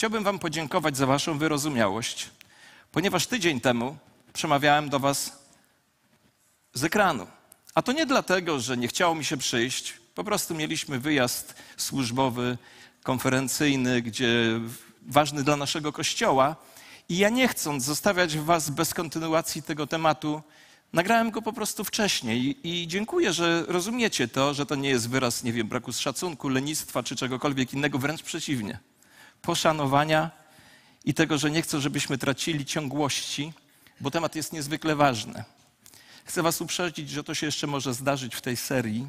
chciałbym Wam podziękować za Waszą wyrozumiałość, ponieważ tydzień temu przemawiałem do Was z ekranu. A to nie dlatego, że nie chciało mi się przyjść, po prostu mieliśmy wyjazd służbowy, konferencyjny, gdzie ważny dla naszego kościoła. I ja nie chcąc zostawiać Was bez kontynuacji tego tematu, nagrałem go po prostu wcześniej. I dziękuję, że rozumiecie to, że to nie jest wyraz, nie wiem, braku szacunku, lenistwa czy czegokolwiek innego, wręcz przeciwnie. Poszanowania i tego, że nie chcę, żebyśmy tracili ciągłości, bo temat jest niezwykle ważny. Chcę Was uprzedzić, że to się jeszcze może zdarzyć w tej serii,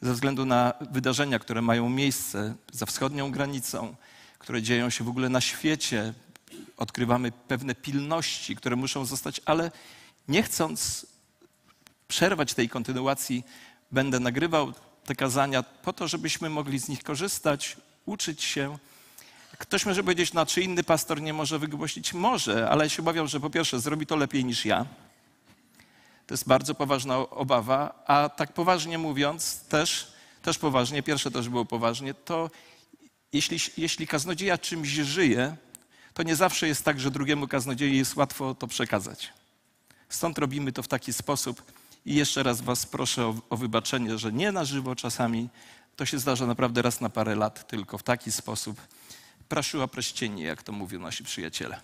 ze względu na wydarzenia, które mają miejsce za wschodnią granicą, które dzieją się w ogóle na świecie. Odkrywamy pewne pilności, które muszą zostać, ale nie chcąc przerwać tej kontynuacji, będę nagrywał te kazania po to, żebyśmy mogli z nich korzystać, uczyć się. Ktoś może powiedzieć, no czy inny pastor nie może wygłosić? Może, ale ja się obawiam, że po pierwsze zrobi to lepiej niż ja. To jest bardzo poważna obawa, a tak poważnie mówiąc, też, też poważnie, pierwsze też było poważnie, to jeśli, jeśli kaznodzieja czymś żyje, to nie zawsze jest tak, że drugiemu kaznodziei jest łatwo to przekazać. Stąd robimy to w taki sposób i jeszcze raz Was proszę o, o wybaczenie, że nie na żywo czasami, to się zdarza naprawdę raz na parę lat, tylko w taki sposób. Praszyła preścienie, jak to mówią nasi przyjaciele.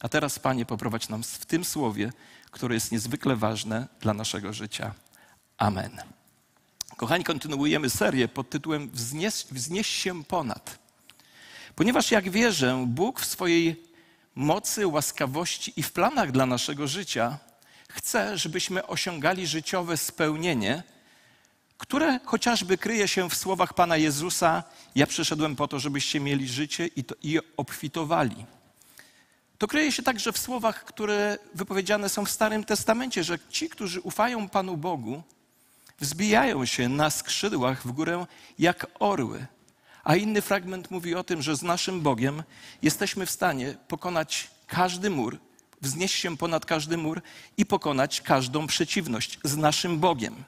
A teraz, Panie, poprowadź nam w tym słowie, które jest niezwykle ważne dla naszego życia. Amen. Kochani, kontynuujemy serię pod tytułem Wznieś, Wznieś się ponad. Ponieważ, jak wierzę, Bóg w swojej mocy, łaskawości i w planach dla naszego życia chce, żebyśmy osiągali życiowe spełnienie, które chociażby kryje się w słowach Pana Jezusa: Ja przyszedłem po to, żebyście mieli życie i, to, i obfitowali. To kryje się także w słowach, które wypowiedziane są w Starym Testamencie, że ci, którzy ufają Panu Bogu, wzbijają się na skrzydłach w górę jak orły. A inny fragment mówi o tym, że z naszym Bogiem jesteśmy w stanie pokonać każdy mur, wznieść się ponad każdy mur i pokonać każdą przeciwność z naszym Bogiem.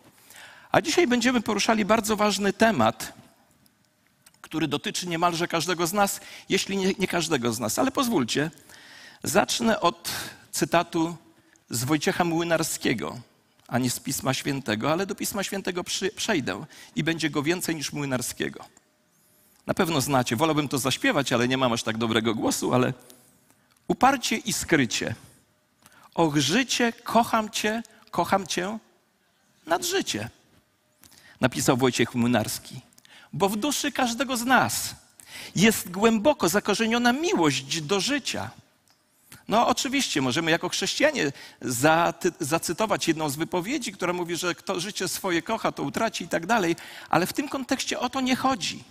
A dzisiaj będziemy poruszali bardzo ważny temat, który dotyczy niemalże każdego z nas, jeśli nie, nie każdego z nas. Ale pozwólcie, zacznę od cytatu z Wojciecha Młynarskiego, a nie z Pisma Świętego, ale do Pisma Świętego przy, przejdę i będzie go więcej niż Młynarskiego. Na pewno znacie, wolałbym to zaśpiewać, ale nie mam aż tak dobrego głosu, ale uparcie i skrycie. Och życie, kocham cię, kocham cię nad życie. Napisał Wojciech Młynarski. Bo w duszy każdego z nas jest głęboko zakorzeniona miłość do życia. No oczywiście, możemy jako chrześcijanie zacytować jedną z wypowiedzi, która mówi, że kto życie swoje kocha, to utraci i tak dalej, ale w tym kontekście o to nie chodzi.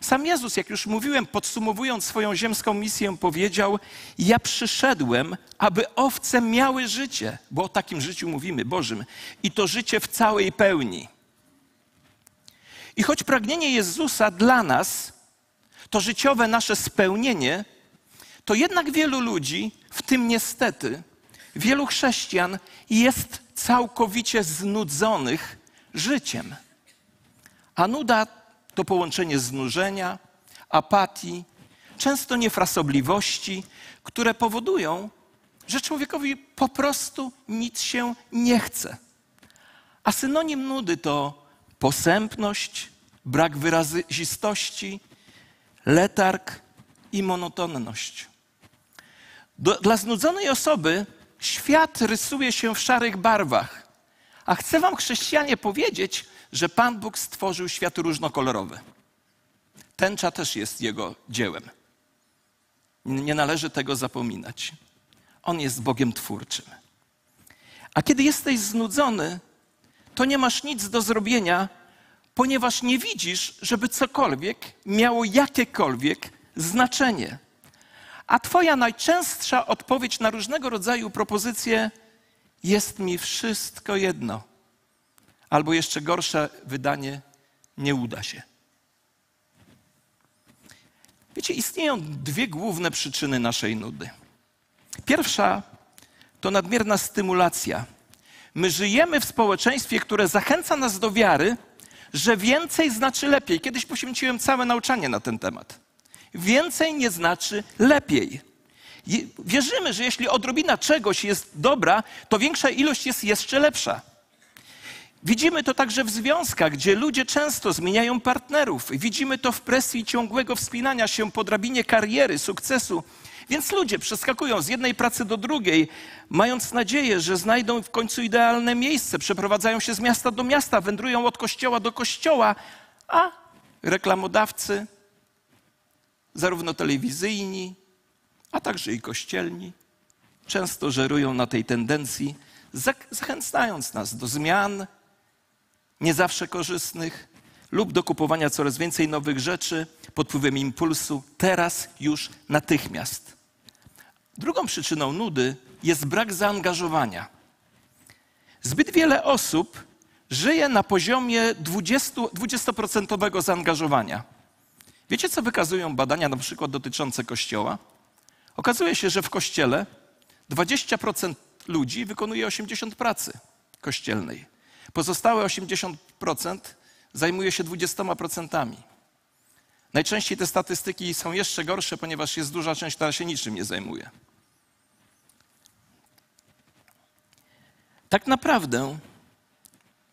Sam Jezus, jak już mówiłem, podsumowując swoją ziemską misję, powiedział: Ja przyszedłem, aby owce miały życie, bo o takim życiu mówimy, Bożym, i to życie w całej pełni. I choć pragnienie Jezusa dla nas to życiowe nasze spełnienie, to jednak wielu ludzi, w tym niestety wielu chrześcijan, jest całkowicie znudzonych życiem. A nuda to połączenie znużenia, apatii, często niefrasobliwości, które powodują, że człowiekowi po prostu nic się nie chce. A synonim nudy to posępność, brak wyrazistości, letarg i monotonność. Do, dla znudzonej osoby świat rysuje się w szarych barwach. A chcę Wam, chrześcijanie, powiedzieć, że Pan Bóg stworzył świat różnokolorowy. Tęcza też jest Jego dziełem. Nie należy tego zapominać. On jest Bogiem twórczym. A kiedy jesteś znudzony, to nie masz nic do zrobienia, ponieważ nie widzisz, żeby cokolwiek miało jakiekolwiek znaczenie. A Twoja najczęstsza odpowiedź na różnego rodzaju propozycje jest mi wszystko jedno. Albo jeszcze gorsze wydanie, nie uda się. Wiecie, istnieją dwie główne przyczyny naszej nudy. Pierwsza to nadmierna stymulacja. My żyjemy w społeczeństwie, które zachęca nas do wiary, że więcej znaczy lepiej. Kiedyś poświęciłem całe nauczanie na ten temat. więcej nie znaczy lepiej. Wierzymy, że jeśli odrobina czegoś jest dobra, to większa ilość jest jeszcze lepsza. Widzimy to także w związkach, gdzie ludzie często zmieniają partnerów. Widzimy to w presji ciągłego wspinania się po drabinie kariery, sukcesu. Więc ludzie przeskakują z jednej pracy do drugiej, mając nadzieję, że znajdą w końcu idealne miejsce, przeprowadzają się z miasta do miasta, wędrują od kościoła do kościoła, a reklamodawcy, zarówno telewizyjni, a także i kościelni, często żerują na tej tendencji, zachęcając nas do zmian, nie zawsze korzystnych, lub do kupowania coraz więcej nowych rzeczy pod wpływem impulsu, teraz, już, natychmiast. Drugą przyczyną nudy jest brak zaangażowania. Zbyt wiele osób żyje na poziomie 20%, 20% zaangażowania. Wiecie, co wykazują badania na przykład dotyczące kościoła? Okazuje się, że w kościele 20% ludzi wykonuje 80% pracy kościelnej. Pozostałe 80% zajmuje się 20%. Najczęściej te statystyki są jeszcze gorsze, ponieważ jest duża część, która się niczym nie zajmuje. Tak naprawdę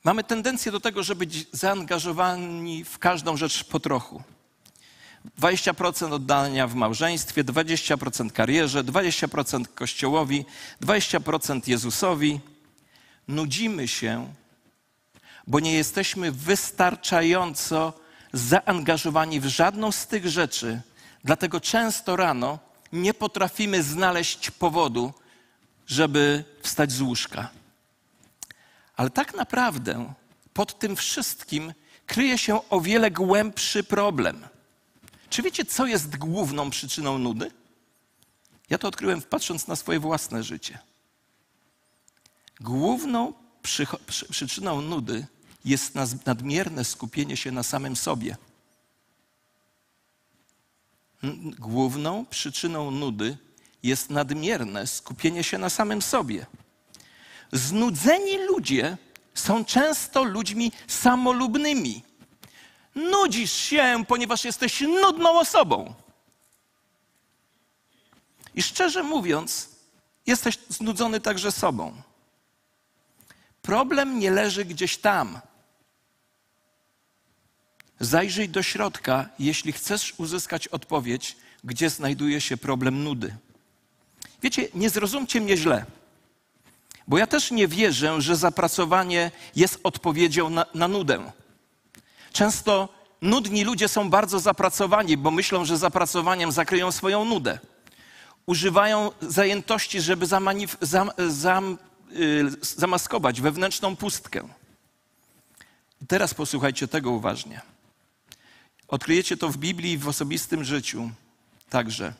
mamy tendencję do tego, żeby być zaangażowani w każdą rzecz po trochu. 20% oddania w małżeństwie, 20% karierze, 20% Kościołowi, 20% Jezusowi. Nudzimy się, bo nie jesteśmy wystarczająco zaangażowani w żadną z tych rzeczy. Dlatego często rano nie potrafimy znaleźć powodu, żeby wstać z łóżka. Ale tak naprawdę pod tym wszystkim kryje się o wiele głębszy problem. Czy wiecie, co jest główną przyczyną nudy? Ja to odkryłem patrząc na swoje własne życie. Główną przyczyną nudy jest nadmierne skupienie się na samym sobie. Główną przyczyną nudy jest nadmierne skupienie się na samym sobie. Znudzeni ludzie są często ludźmi samolubnymi. Nudzisz się, ponieważ jesteś nudną osobą. I szczerze mówiąc, jesteś znudzony także sobą. Problem nie leży gdzieś tam. Zajrzyj do środka, jeśli chcesz uzyskać odpowiedź, gdzie znajduje się problem nudy. Wiecie, nie zrozumcie mnie źle, bo ja też nie wierzę, że zapracowanie jest odpowiedzią na, na nudę. Często nudni ludzie są bardzo zapracowani, bo myślą, że zapracowaniem zakryją swoją nudę. Używają zajętości, żeby zam, zam, y, zamaskować wewnętrzną pustkę. teraz posłuchajcie tego uważnie. Odkryjecie to w Biblii i w osobistym życiu także.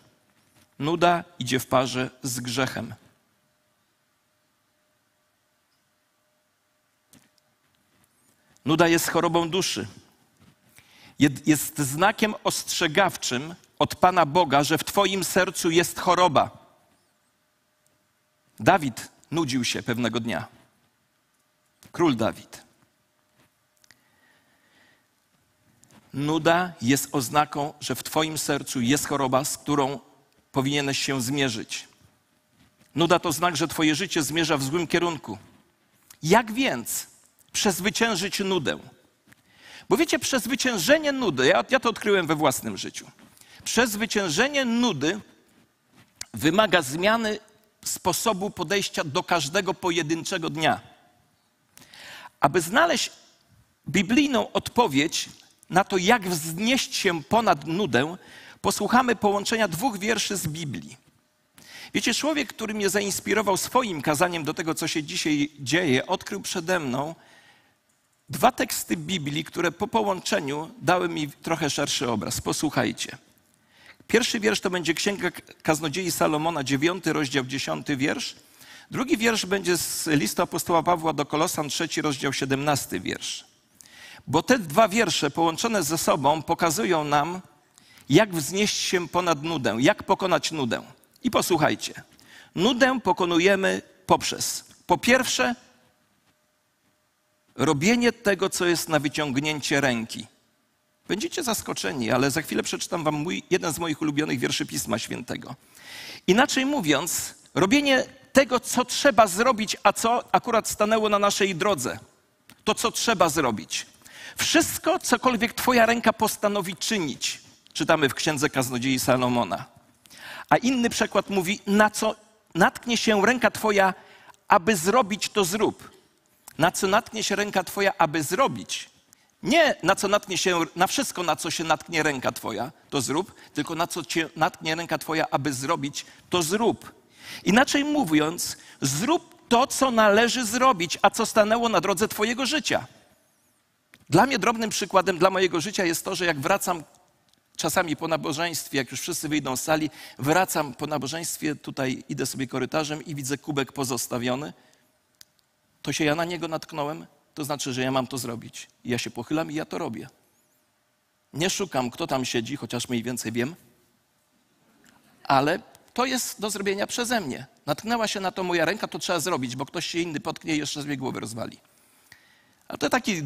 Nuda idzie w parze z grzechem. Nuda jest chorobą duszy. Jest znakiem ostrzegawczym od Pana Boga, że w Twoim sercu jest choroba. Dawid nudził się pewnego dnia. Król Dawid. Nuda jest oznaką, że w Twoim sercu jest choroba, z którą powinieneś się zmierzyć. Nuda to znak, że Twoje życie zmierza w złym kierunku. Jak więc przezwyciężyć nudę? Bo wiecie, przezwyciężenie nudy, ja, ja to odkryłem we własnym życiu. Przezwyciężenie nudy wymaga zmiany sposobu podejścia do każdego pojedynczego dnia. Aby znaleźć biblijną odpowiedź na to, jak wznieść się ponad nudę, posłuchamy połączenia dwóch wierszy z Biblii. Wiecie, człowiek, który mnie zainspirował swoim kazaniem do tego, co się dzisiaj dzieje, odkrył przede mną dwa teksty Biblii, które po połączeniu dały mi trochę szerszy obraz. Posłuchajcie. Pierwszy wiersz to będzie Księga Kaznodziei Salomona, dziewiąty rozdział, dziesiąty wiersz. Drugi wiersz będzie z listu apostoła Pawła do Kolosan, trzeci rozdział, siedemnasty wiersz. Bo te dwa wiersze połączone ze sobą pokazują nam, jak wznieść się ponad nudę, jak pokonać nudę. I posłuchajcie. Nudę pokonujemy poprzez, po pierwsze, robienie tego, co jest na wyciągnięcie ręki. Będziecie zaskoczeni, ale za chwilę przeczytam wam mój, jeden z moich ulubionych wierszy Pisma Świętego. Inaczej mówiąc, robienie tego, co trzeba zrobić, a co akurat stanęło na naszej drodze. To, co trzeba zrobić. Wszystko, cokolwiek Twoja ręka postanowi czynić. Czytamy w Księdze Kaznodziei Salomona. A inny przykład mówi, na co natknie się ręka Twoja, aby zrobić, to zrób. Na co natknie się ręka Twoja, aby zrobić. Nie na co natknie się, na wszystko, na co się natknie ręka Twoja, to zrób, tylko na co cię natknie ręka Twoja, aby zrobić, to zrób. Inaczej mówiąc, zrób to, co należy zrobić, a co stanęło na drodze Twojego życia. Dla mnie drobnym przykładem dla mojego życia jest to, że jak wracam czasami po nabożeństwie, jak już wszyscy wyjdą z sali, wracam po nabożeństwie, tutaj idę sobie korytarzem i widzę kubek pozostawiony, to się ja na niego natknąłem, to znaczy, że ja mam to zrobić. I ja się pochylam i ja to robię. Nie szukam, kto tam siedzi, chociaż mniej więcej wiem, ale to jest do zrobienia przeze mnie. Natknęła się na to moja ręka, to trzeba zrobić, bo ktoś się inny potknie i jeszcze z głowę rozwali. A to taki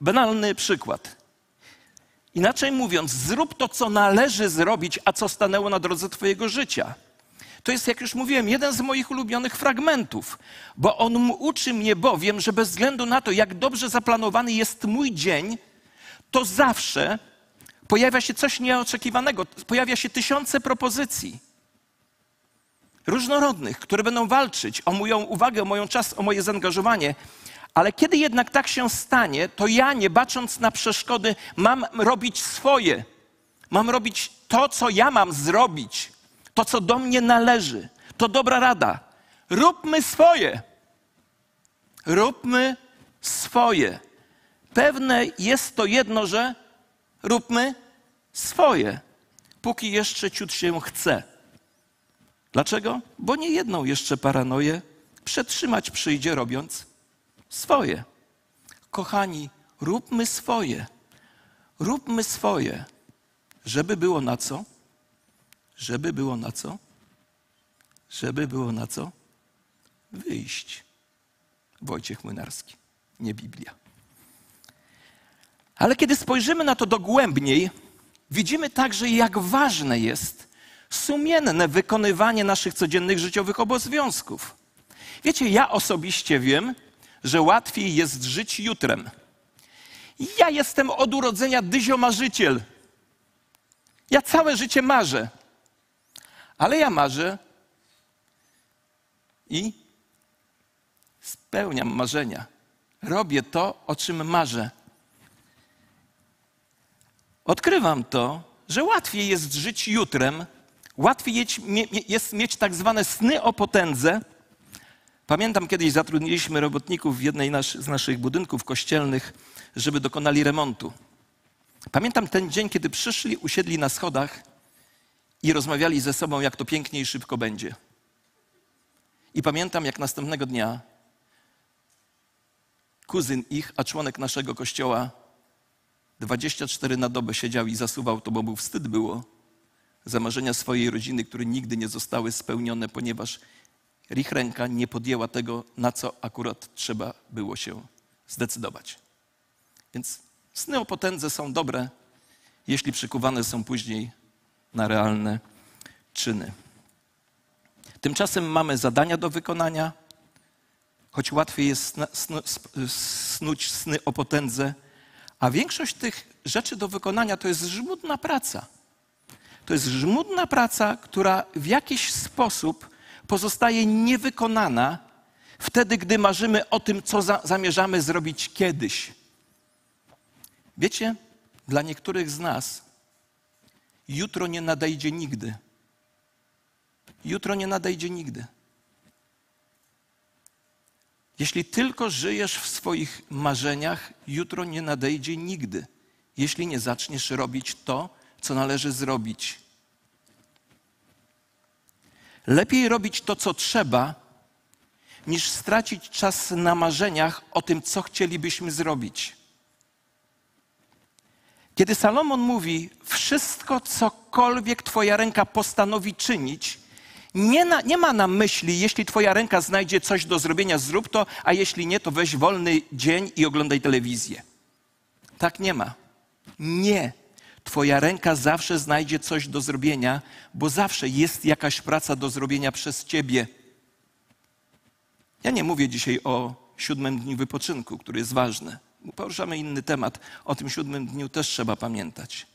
banalny przykład. Inaczej mówiąc, zrób to, co należy zrobić, a co stanęło na drodze Twojego życia. To jest, jak już mówiłem, jeden z moich ulubionych fragmentów, bo on uczy mnie bowiem, że bez względu na to, jak dobrze zaplanowany jest mój dzień, to zawsze pojawia się coś nieoczekiwanego, pojawia się tysiące propozycji różnorodnych, które będą walczyć o moją uwagę, o moją czas, o moje zaangażowanie. Ale kiedy jednak tak się stanie, to ja, nie bacząc na przeszkody, mam robić swoje. Mam robić to, co ja mam zrobić, to, co do mnie należy. To dobra rada. Róbmy swoje. Róbmy swoje. Pewne jest to jedno, że róbmy swoje, póki jeszcze ciut się chce. Dlaczego? Bo nie jedną jeszcze paranoję przetrzymać przyjdzie robiąc swoje. Kochani, róbmy swoje. Róbmy swoje, żeby było na co? Żeby było na co? Żeby było na co? Wyjść. Wojciech Młynarski, nie Biblia. Ale kiedy spojrzymy na to dogłębniej, widzimy także, jak ważne jest sumienne wykonywanie naszych codziennych życiowych obowiązków. Wiecie, ja osobiście wiem, że łatwiej jest żyć jutrem. Ja jestem od urodzenia dyziomarzyciel. Ja całe życie marzę. Ale ja marzę i spełniam marzenia. Robię to, o czym marzę. Odkrywam to, że łatwiej jest żyć jutrem, łatwiej jest mieć tak zwane sny o potędze, Pamiętam kiedyś zatrudniliśmy robotników w jednej z naszych budynków kościelnych, żeby dokonali remontu. Pamiętam ten dzień, kiedy przyszli, usiedli na schodach i rozmawiali ze sobą, jak to pięknie i szybko będzie. I pamiętam, jak następnego dnia kuzyn ich, a członek naszego kościoła, 24 na dobę siedział i zasuwał to, bo mu wstyd było za marzenia swojej rodziny, które nigdy nie zostały spełnione, ponieważ ich ręka nie podjęła tego, na co akurat trzeba było się zdecydować. Więc sny o potędze są dobre, jeśli przykuwane są później na realne czyny. Tymczasem mamy zadania do wykonania, choć łatwiej jest snuć sny o potędze, a większość tych rzeczy do wykonania to jest żmudna praca. To jest żmudna praca, która w jakiś sposób pozostaje niewykonana wtedy, gdy marzymy o tym, co za, zamierzamy zrobić kiedyś. Wiecie, dla niektórych z nas jutro nie nadejdzie nigdy. Jutro nie nadejdzie nigdy. Jeśli tylko żyjesz w swoich marzeniach, jutro nie nadejdzie nigdy, jeśli nie zaczniesz robić to, co należy zrobić. Lepiej robić to, co trzeba, niż stracić czas na marzeniach o tym, co chcielibyśmy zrobić. Kiedy Salomon mówi, wszystko, cokolwiek Twoja ręka postanowi czynić, nie, na, nie, ma na myśli, jeśli Twoja ręka znajdzie coś do zrobienia, zrób to, a jeśli nie, to weź wolny dzień i oglądaj telewizję. Tak nie ma. Nie, Twoja ręka zawsze znajdzie coś do zrobienia, bo zawsze jest jakaś praca do zrobienia przez Ciebie. Ja nie mówię dzisiaj o siódmym dniu wypoczynku, który jest ważny. Poruszamy inny temat. O tym siódmym dniu też trzeba pamiętać.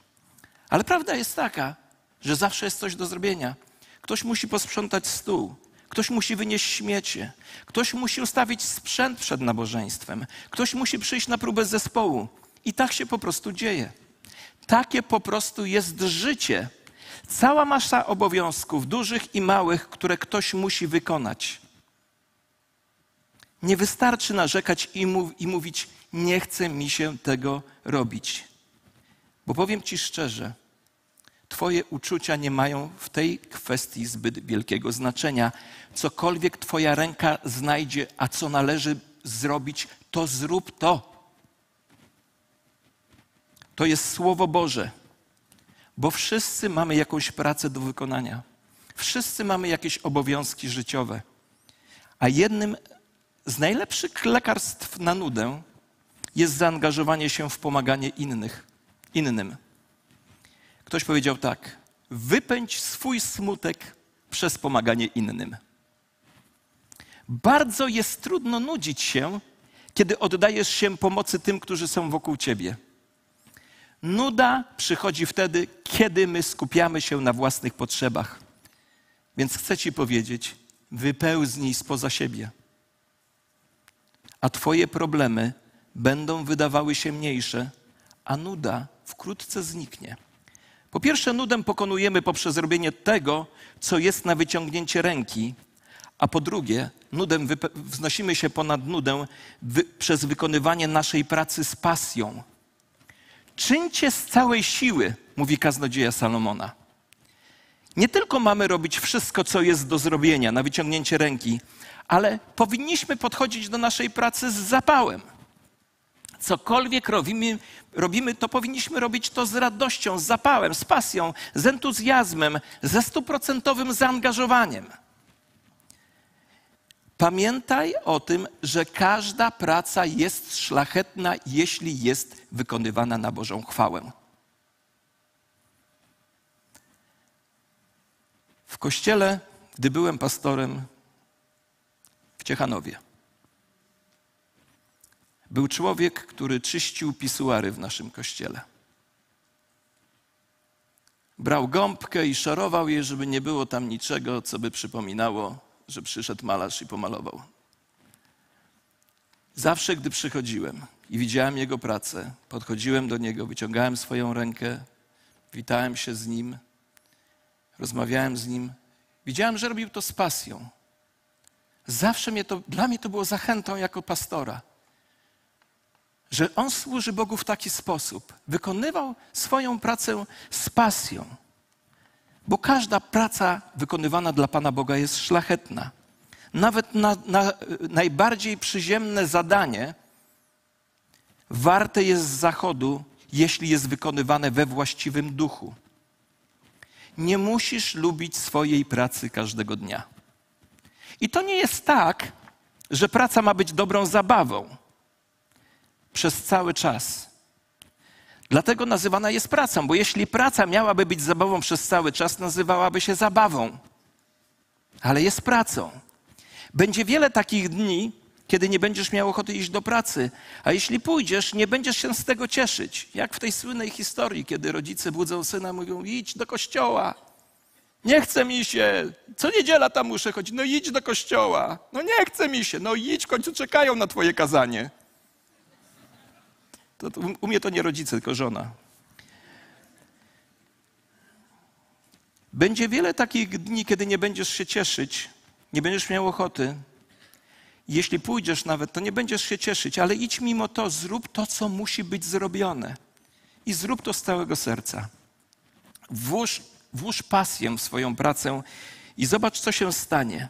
Ale prawda jest taka, że zawsze jest coś do zrobienia. Ktoś musi posprzątać stół, ktoś musi wynieść śmiecie, ktoś musi ustawić sprzęt przed nabożeństwem, ktoś musi przyjść na próbę zespołu. I tak się po prostu dzieje. Takie po prostu jest życie. Cała masa obowiązków, dużych i małych, które ktoś musi wykonać. Nie wystarczy narzekać i, mów, i mówić: Nie chce mi się tego robić. Bo powiem Ci szczerze, Twoje uczucia nie mają w tej kwestii zbyt wielkiego znaczenia. Cokolwiek Twoja ręka znajdzie, a co należy zrobić, to zrób to. To jest Słowo Boże, bo wszyscy mamy jakąś pracę do wykonania. Wszyscy mamy jakieś obowiązki życiowe. A jednym z najlepszych lekarstw na nudę jest zaangażowanie się w pomaganie innych, innym. Ktoś powiedział tak: wypędź swój smutek przez pomaganie innym. Bardzo jest trudno nudzić się, kiedy oddajesz się pomocy tym, którzy są wokół ciebie. Nuda przychodzi wtedy, kiedy my skupiamy się na własnych potrzebach. Więc chcę Ci powiedzieć, wypełznij spoza siebie, a Twoje problemy będą wydawały się mniejsze, a nuda wkrótce zniknie. Po pierwsze, nudę pokonujemy poprzez robienie tego, co jest na wyciągnięcie ręki, a po drugie, nudę wznosimy się ponad nudę wy przez wykonywanie naszej pracy z pasją. Czyńcie z całej siły, mówi kaznodzieja Salomona. Nie tylko mamy robić wszystko, co jest do zrobienia na wyciągnięcie ręki, ale powinniśmy podchodzić do naszej pracy z zapałem. Cokolwiek robimy, robimy, to powinniśmy robić to z radością, z zapałem, z pasją, z entuzjazmem, ze stuprocentowym zaangażowaniem. Pamiętaj o tym, że każda praca jest szlachetna, jeśli jest wykonywana na Bożą chwałę. W kościele, gdy byłem pastorem w Ciechanowie, był człowiek, który czyścił pisuary w naszym kościele. Brał gąbkę i szorował je, żeby nie było tam niczego, co by przypominało że przyszedł malarz i pomalował. Zawsze, gdy przychodziłem i widziałem jego pracę, podchodziłem do niego, wyciągałem swoją rękę, witałem się z nim, rozmawiałem z nim. Widziałem, że robił to z pasją. Zawsze mnie to, dla mnie to było zachętą jako pastora, że on służy Bogu w taki sposób. Wykonywał swoją pracę z pasją bo każda praca wykonywana dla Pana Boga jest szlachetna. Nawet na, na najbardziej przyziemne zadanie warte jest zachodu, jeśli jest wykonywane we właściwym duchu. Nie musisz lubić swojej pracy każdego dnia. I to nie jest tak, że praca ma być dobrą zabawą przez cały czas. Dlatego nazywana jest pracą, bo jeśli praca miałaby być zabawą przez cały czas, nazywałaby się zabawą. Ale jest pracą. Będzie wiele takich dni, kiedy nie będziesz miał ochoty iść do pracy, a jeśli pójdziesz, nie będziesz się z tego cieszyć. Jak w tej słynnej historii, kiedy rodzice budzą syna, mówią: idź do kościoła. Nie chce mi się. Co niedziela tam muszę chodzić. No idź do kościoła. No nie chce mi się. No idź, w końcu czekają na twoje kazanie. To, to, u mnie to nie rodzice, tylko żona. Będzie wiele takich dni, kiedy nie będziesz się cieszyć, nie będziesz miał ochoty. Jeśli pójdziesz nawet, to nie będziesz się cieszyć, ale idź mimo to, zrób to, co musi być zrobione. I zrób to z całego serca. Włóż, włóż pasję w swoją pracę i zobacz, co się stanie.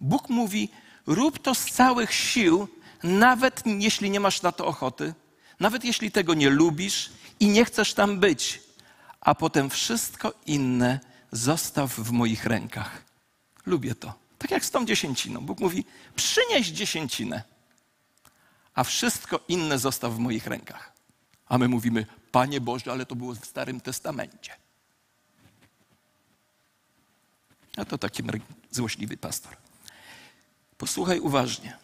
Bóg mówi: rób to z całych sił, nawet jeśli nie masz na to ochoty, nawet jeśli tego nie lubisz i nie chcesz tam być, a potem wszystko inne zostaw w moich rękach. Lubię to. Tak jak z tą dziesięciną. Bóg mówi: przynieś dziesięcinę, a wszystko inne zostaw w moich rękach. A my mówimy, Panie Boże, ale to było w Starym Testamencie. A to taki złośliwy pastor. Posłuchaj uważnie.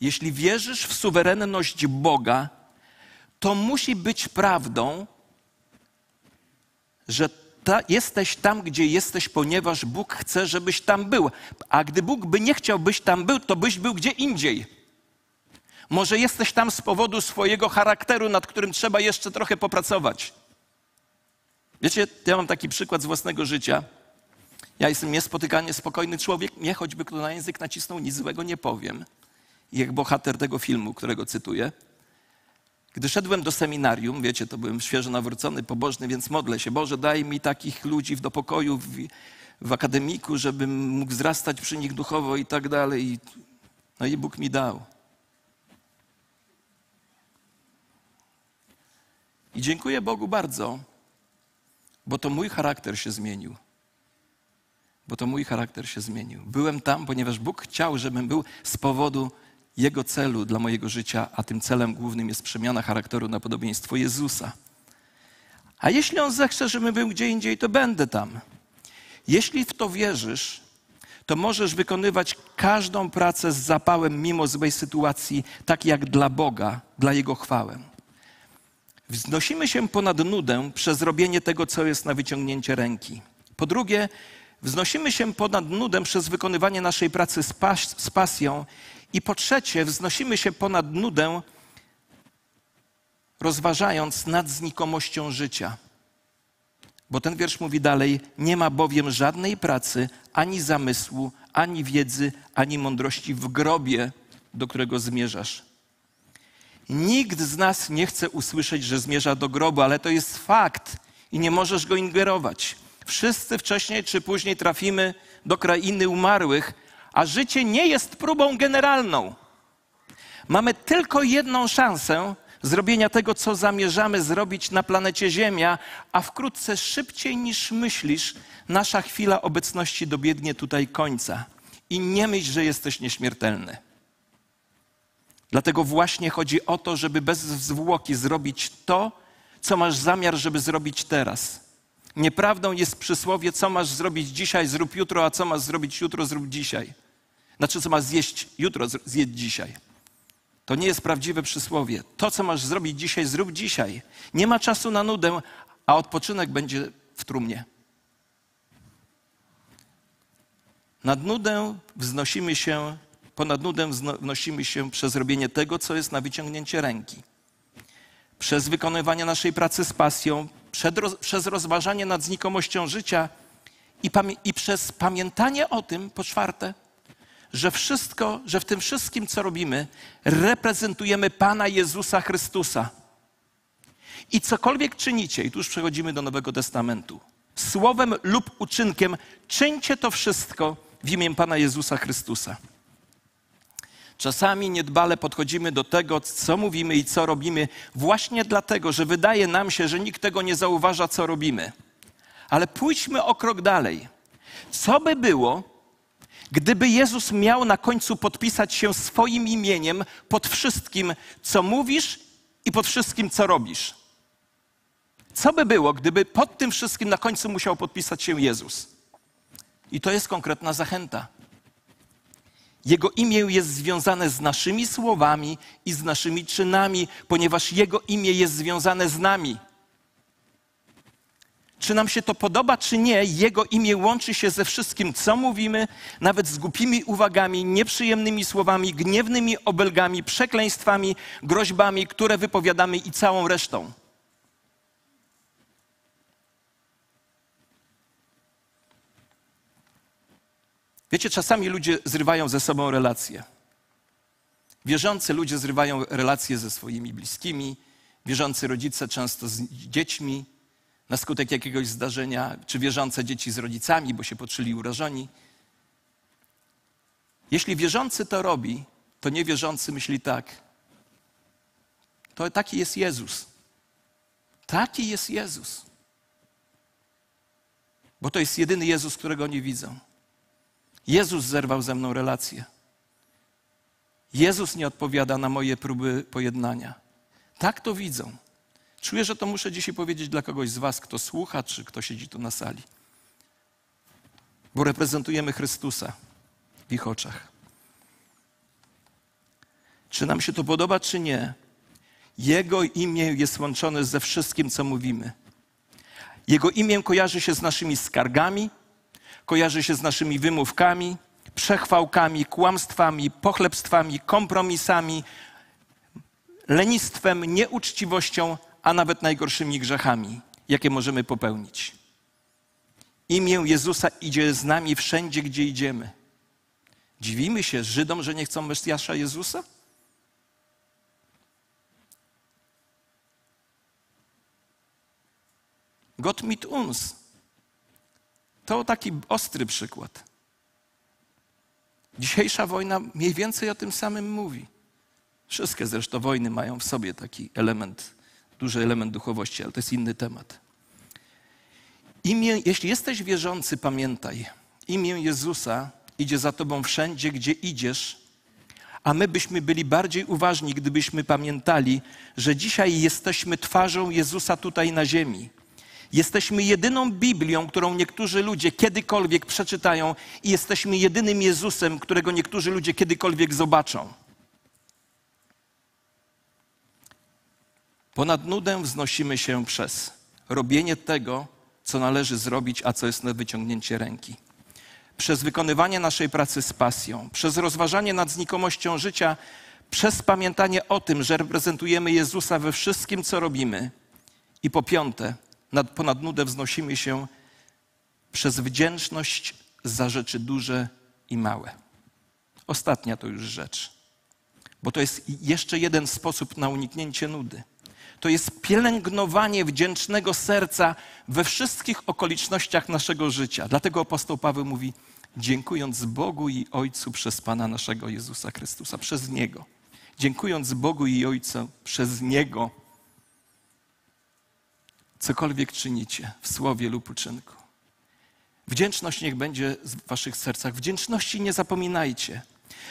Jeśli wierzysz w suwerenność Boga, to musi być prawdą, że ta, jesteś tam, gdzie jesteś, ponieważ Bóg chce, żebyś tam był. A gdy Bóg by nie chciał, byś tam był, to byś był gdzie indziej. Może jesteś tam z powodu swojego charakteru, nad którym trzeba jeszcze trochę popracować. Wiecie, ja mam taki przykład z własnego życia. Ja jestem niespotykanie spokojny człowiek, mnie choćby kto na język nacisnął, nic złego nie powiem. Jak bohater tego filmu, którego cytuję. Gdy szedłem do seminarium, wiecie, to byłem świeżo nawrócony, pobożny, więc modlę się, Boże, daj mi takich ludzi do pokoju w, w akademiku, żebym mógł wzrastać przy nich duchowo i tak dalej. No i Bóg mi dał. I dziękuję Bogu bardzo, bo to mój charakter się zmienił. Bo to mój charakter się zmienił. Byłem tam, ponieważ Bóg chciał, żebym był z powodu Jego celu dla mojego życia, a tym celem głównym jest przemiana charakteru na podobieństwo Jezusa. A jeśli On zechce, żebym był gdzie indziej, to będę tam. Jeśli w to wierzysz, to możesz wykonywać każdą pracę z zapałem mimo złej sytuacji, tak jak dla Boga, dla Jego chwałę. Wznosimy się ponad nudę przez robienie tego, co jest na wyciągnięcie ręki. Po drugie, wznosimy się ponad nudę przez wykonywanie naszej pracy z, pas z pasją. I po trzecie, wznosimy się ponad nudę, rozważając nad znikomością życia. Bo ten wiersz mówi dalej: Nie ma bowiem żadnej pracy, ani zamysłu, ani wiedzy, ani mądrości w grobie, do którego zmierzasz. Nikt z nas nie chce usłyszeć, że zmierza do grobu, ale to jest fakt i nie możesz go ingerować. Wszyscy wcześniej czy później trafimy do krainy umarłych, a życie nie jest próbą generalną. Mamy tylko jedną szansę zrobienia tego, co zamierzamy zrobić na planecie Ziemia, a wkrótce szybciej niż myślisz, nasza chwila obecności dobiegnie tutaj końca. I nie myśl, że jesteś nieśmiertelny. Dlatego właśnie chodzi o to, żeby bez zwłoki zrobić to, co masz zamiar, żeby zrobić teraz. Nieprawdą jest przysłowie, co masz zrobić dzisiaj, zrób jutro, a co masz zrobić jutro, zrób dzisiaj. Znaczy, co masz zjeść jutro, zjedz dzisiaj. To nie jest prawdziwe przysłowie. To, co masz zrobić dzisiaj, zrób dzisiaj. Nie ma czasu na nudę, a odpoczynek będzie w trumnie. Nad nudę wznosimy się ponad nudę wnosimy się przez robienie tego, co jest na wyciągnięcie ręki. Przez wykonywanie naszej pracy z pasją, przez rozważanie nad znikomością życia i, i przez pamiętanie o tym, po czwarte, że wszystko, że w tym wszystkim, co robimy, reprezentujemy Pana Jezusa Chrystusa. I cokolwiek czynicie, i tu już przechodzimy do Nowego Testamentu, słowem lub uczynkiem, czyńcie to wszystko w imię Pana Jezusa Chrystusa. Czasami niedbale podchodzimy do tego, co mówimy i co robimy, właśnie dlatego, że wydaje nam się, że nikt tego nie zauważa, co robimy. Ale pójdźmy o krok dalej. Co by było, gdyby Jezus miał na końcu podpisać się swoim imieniem pod wszystkim, co mówisz i pod wszystkim, co robisz? Co by było, gdyby pod tym wszystkim na końcu musiał podpisać się Jezus? I to jest konkretna zachęta. Jego imię jest związane z naszymi słowami i z naszymi czynami, ponieważ Jego imię jest związane z nami. Czy nam się to podoba, czy nie, Jego imię łączy się ze wszystkim, co mówimy, nawet z głupimi uwagami, nieprzyjemnymi słowami, gniewnymi obelgami, przekleństwami, groźbami, które wypowiadamy i całą resztą. Wiecie, czasami ludzie zrywają ze sobą relacje. Wierzący ludzie zrywają relacje ze swoimi bliskimi, wierzący rodzice często z dziećmi na skutek jakiegoś zdarzenia, czy wierzące dzieci z rodzicami, bo się poczuli urażoni. Jeśli wierzący to robi, to niewierzący myśli tak. To taki jest Jezus. Taki jest Jezus. Bo to jest jedyny Jezus, którego nie widzą. Jezus zerwał ze mną relację. Jezus nie odpowiada na moje próby pojednania. Tak to widzą. Czuję, że to muszę dzisiaj powiedzieć dla kogoś z Was, kto słucha, czy kto siedzi tu na sali. Bo reprezentujemy Chrystusa w ich oczach. Czy nam się to podoba, czy nie? Jego imię jest łączone ze wszystkim, co mówimy. Jego imię kojarzy się z naszymi skargami, kojarzy się z naszymi wymówkami, przechwałkami, kłamstwami, pochlebstwami, kompromisami, lenistwem, nieuczciwością, a nawet najgorszymi grzechami, jakie możemy popełnić. Imię Jezusa idzie z nami wszędzie, gdzie idziemy. Dziwimy się Żydom, że nie chcą Mesjasza Jezusa? Gott mit uns. To taki ostry przykład. Dzisiejsza wojna mniej więcej o tym samym mówi. Wszystkie zresztą wojny mają w sobie taki element, duży element duchowości, ale to jest inny temat. Imię, jeśli jesteś wierzący, pamiętaj, imię Jezusa idzie za tobą wszędzie, gdzie idziesz, a my byśmy byli bardziej uważni, gdybyśmy pamiętali, że dzisiaj jesteśmy twarzą Jezusa tutaj na ziemi. Jesteśmy jedyną Biblią, którą niektórzy ludzie kiedykolwiek przeczytają, i jesteśmy jedynym Jezusem, którego niektórzy ludzie kiedykolwiek zobaczą. Ponad nudę wznosimy się przez robienie tego, co należy zrobić, a co jest na wyciągnięcie ręki. Przez wykonywanie naszej pracy z pasją, przez rozważanie nad znikomością życia, przez pamiętanie o tym, że reprezentujemy Jezusa we wszystkim, co robimy. I po piąte, nad, ponad nudę wznosimy się przez wdzięczność za rzeczy duże i małe. Ostatnia to już rzecz, bo to jest jeszcze jeden sposób na uniknięcie nudy. To jest pielęgnowanie wdzięcznego serca we wszystkich okolicznościach naszego życia. Dlatego apostoł Paweł mówi: dziękując Bogu i Ojcu przez Pana naszego Jezusa Chrystusa, przez Niego. Dziękując Bogu i Ojcu przez Niego cokolwiek czynicie w słowie lub uczynku. Wdzięczność niech będzie w waszych sercach. Wdzięczności nie zapominajcie.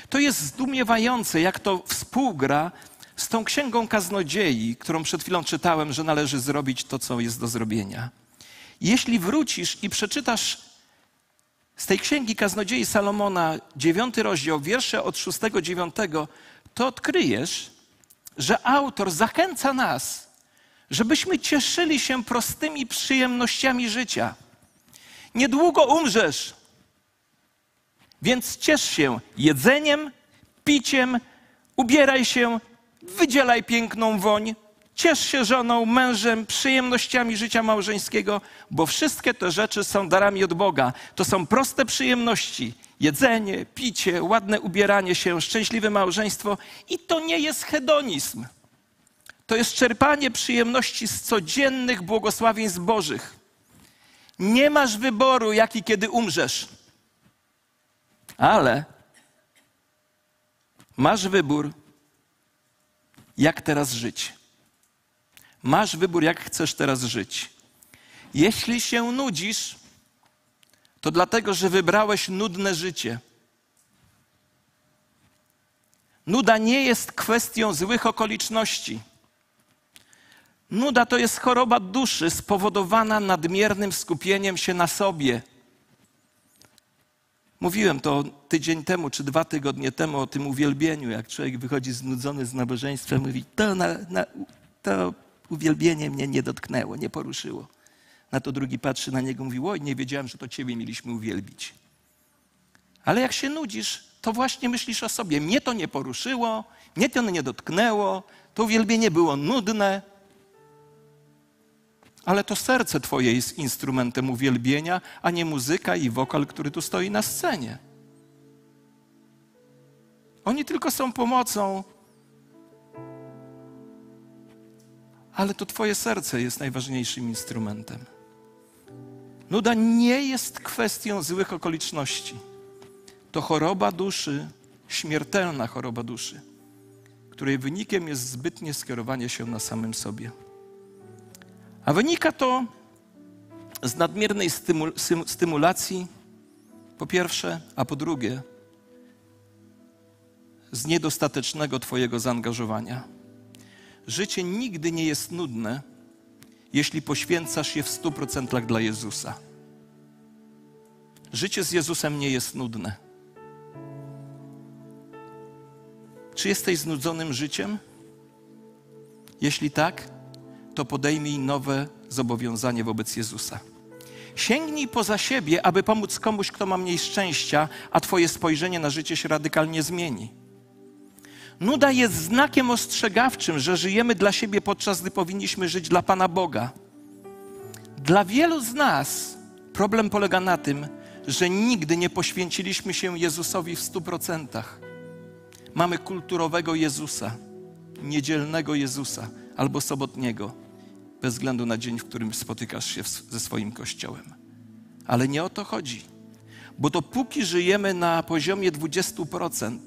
To jest zdumiewające, jak to współgra z tą księgą kaznodziei, którą przed chwilą czytałem, że należy zrobić to, co jest do zrobienia. Jeśli wrócisz i przeczytasz z tej księgi kaznodziei Salomona, dziewiąty rozdział, wiersze od szóstego, dziewiątego, to odkryjesz, że autor zachęca nas żebyśmy cieszyli się prostymi przyjemnościami życia. Niedługo umrzesz, więc ciesz się jedzeniem, piciem, ubieraj się, wydzielaj piękną woń, ciesz się żoną, mężem, przyjemnościami życia małżeńskiego, bo wszystkie te rzeczy są darami od Boga. To są proste przyjemności. Jedzenie, picie, ładne ubieranie się, szczęśliwe małżeństwo i to nie jest hedonizm to jest czerpanie przyjemności z codziennych błogosławieństw Bożych. Nie masz wyboru, jaki kiedy umrzesz. Ale masz wybór, jak teraz żyć. Masz wybór, jak chcesz teraz żyć. Jeśli się nudzisz, to dlatego, że wybrałeś nudne życie. Nuda nie jest kwestią złych okoliczności. Nuda to jest choroba duszy spowodowana nadmiernym skupieniem się na sobie. Mówiłem to tydzień temu, czy dwa tygodnie temu o tym uwielbieniu, jak człowiek wychodzi znudzony z nabożeństwa, mówi, to, na, na, to uwielbienie mnie nie dotknęło, nie poruszyło. Na to drugi patrzy na niego mówi, oj, nie wiedziałem, że to ciebie mieliśmy uwielbić. Ale jak się nudzisz, to właśnie myślisz o sobie. Mnie to nie poruszyło, mnie to nie dotknęło, to uwielbienie było nudne, ale to serce Twoje jest instrumentem uwielbienia, a nie muzyka i wokal, który tu stoi na scenie. Oni tylko są pomocą, ale to Twoje serce jest najważniejszym instrumentem. Nuda nie jest kwestią złych okoliczności. To choroba duszy, śmiertelna choroba duszy, której wynikiem jest zbytnie skierowanie się na samym sobie. A wynika to z nadmiernej stymul stymulacji, po pierwsze, a po drugie, z niedostatecznego Twojego zaangażowania. Życie nigdy nie jest nudne, jeśli poświęcasz je w stu procentach dla Jezusa. Życie z Jezusem nie jest nudne. Czy jesteś znudzonym życiem? Jeśli tak, to podejmij nowe zobowiązanie wobec Jezusa. Sięgnij poza siebie, aby pomóc komuś, kto ma mniej szczęścia, a Twoje spojrzenie na życie się radykalnie zmieni. Nuda jest znakiem ostrzegawczym, że żyjemy dla siebie, podczas gdy powinniśmy żyć dla Pana Boga. Dla wielu z nas problem polega na tym, że nigdy nie poświęciliśmy się Jezusowi w stu procentach. Mamy kulturowego Jezusa, niedzielnego Jezusa albo sobotniego, bez względu na dzień, w którym spotykasz się ze swoim kościołem. Ale nie o to chodzi, bo dopóki żyjemy na poziomie 20%,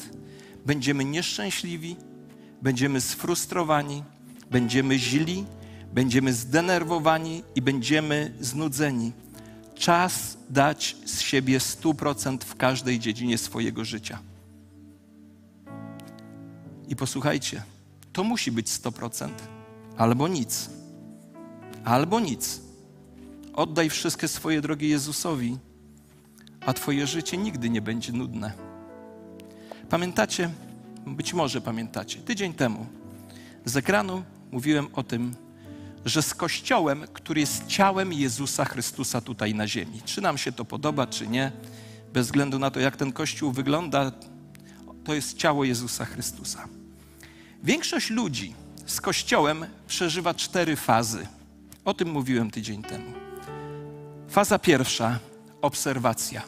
będziemy nieszczęśliwi, będziemy sfrustrowani, będziemy źli, będziemy zdenerwowani i będziemy znudzeni. Czas dać z siebie 100% w każdej dziedzinie swojego życia. I posłuchajcie, to musi być 100%, albo nic. Albo nic. Oddaj wszystkie swoje drogi Jezusowi, a Twoje życie nigdy nie będzie nudne. Pamiętacie, być może pamiętacie, tydzień temu z ekranu mówiłem o tym, że z Kościołem, który jest ciałem Jezusa Chrystusa tutaj na ziemi. Czy nam się to podoba, czy nie, bez względu na to, jak ten Kościół wygląda, to jest ciało Jezusa Chrystusa. Większość ludzi z Kościołem przeżywa cztery fazy. O tym mówiłem tydzień temu. Faza pierwsza obserwacja.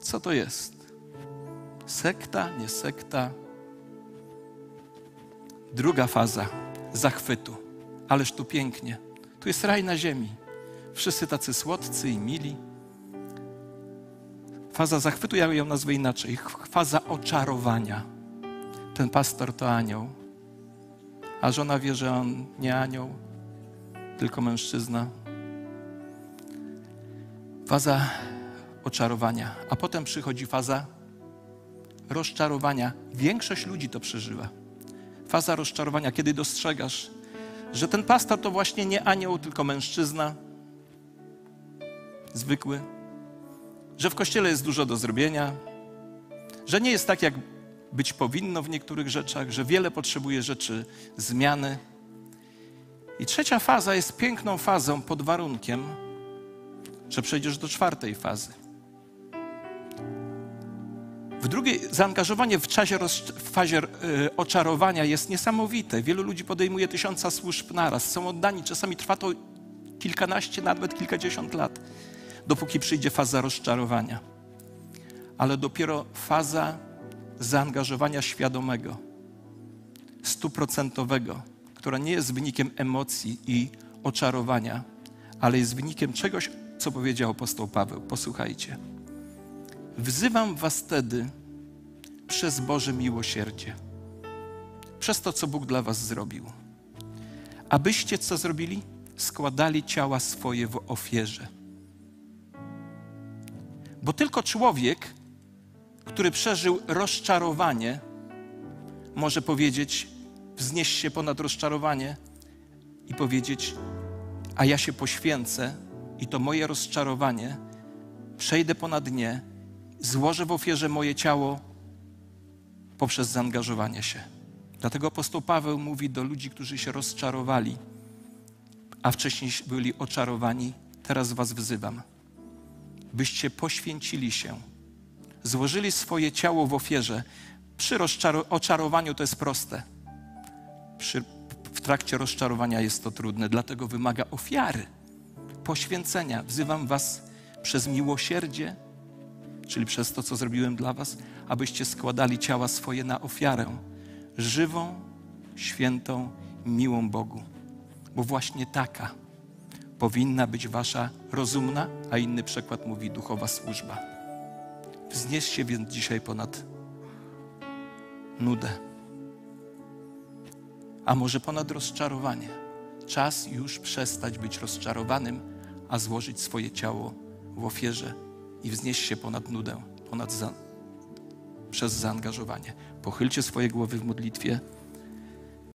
Co to jest? Sekta, nie sekta. Druga faza zachwytu. Ależ tu pięknie. Tu jest raj na ziemi. Wszyscy tacy słodcy i mili. Faza zachwytu, ja ją nazwę inaczej. Faza oczarowania. Ten pastor to anioł. A żona wie, że on nie anioł, tylko mężczyzna. Faza oczarowania, a potem przychodzi faza rozczarowania. Większość ludzi to przeżywa. Faza rozczarowania, kiedy dostrzegasz, że ten pastor to właśnie nie anioł, tylko mężczyzna, zwykły, że w kościele jest dużo do zrobienia, że nie jest tak, jak być powinno w niektórych rzeczach, że wiele potrzebuje rzeczy zmiany. I trzecia faza jest piękną fazą pod warunkiem, że przejdziesz do czwartej fazy. W drugiej, zaangażowanie w, czasie w fazie y, oczarowania jest niesamowite. Wielu ludzi podejmuje tysiąca służb naraz. Są oddani, czasami trwa to kilkanaście, nawet kilkadziesiąt lat, dopóki przyjdzie faza rozczarowania. Ale dopiero faza zaangażowania świadomego, stuprocentowego, która nie jest wynikiem emocji i oczarowania, ale jest wynikiem czegoś, co powiedział apostoł Paweł. Posłuchajcie. Wzywam was wtedy przez Boże miłosierdzie, przez to, co Bóg dla was zrobił, abyście co zrobili? Składali ciała swoje w ofierze. Bo tylko człowiek, który przeżył rozczarowanie, może powiedzieć, wznieść się ponad rozczarowanie i powiedzieć: A ja się poświęcę i to moje rozczarowanie przejdę ponad nie, złożę w ofierze moje ciało poprzez zaangażowanie się. Dlatego apostoł Paweł mówi do ludzi, którzy się rozczarowali, a wcześniej byli oczarowani: Teraz was wzywam, byście poświęcili się złożyli swoje ciało w ofierze. Przy oczarowaniu to jest proste. Przy, w trakcie rozczarowania jest to trudne, dlatego wymaga ofiary, poświęcenia. Wzywam Was przez miłosierdzie, czyli przez to, co zrobiłem dla Was, abyście składali ciała swoje na ofiarę żywą, świętą, miłą Bogu. Bo właśnie taka powinna być Wasza rozumna, a inny przykład mówi duchowa służba. Wznieś więc dzisiaj ponad nudę, a może ponad rozczarowanie. Czas już przestać być rozczarowanym, a złożyć swoje ciało w ofierze i wznieść się ponad nudę, ponad za, przez zaangażowanie. Pochylcie swoje głowy w modlitwie.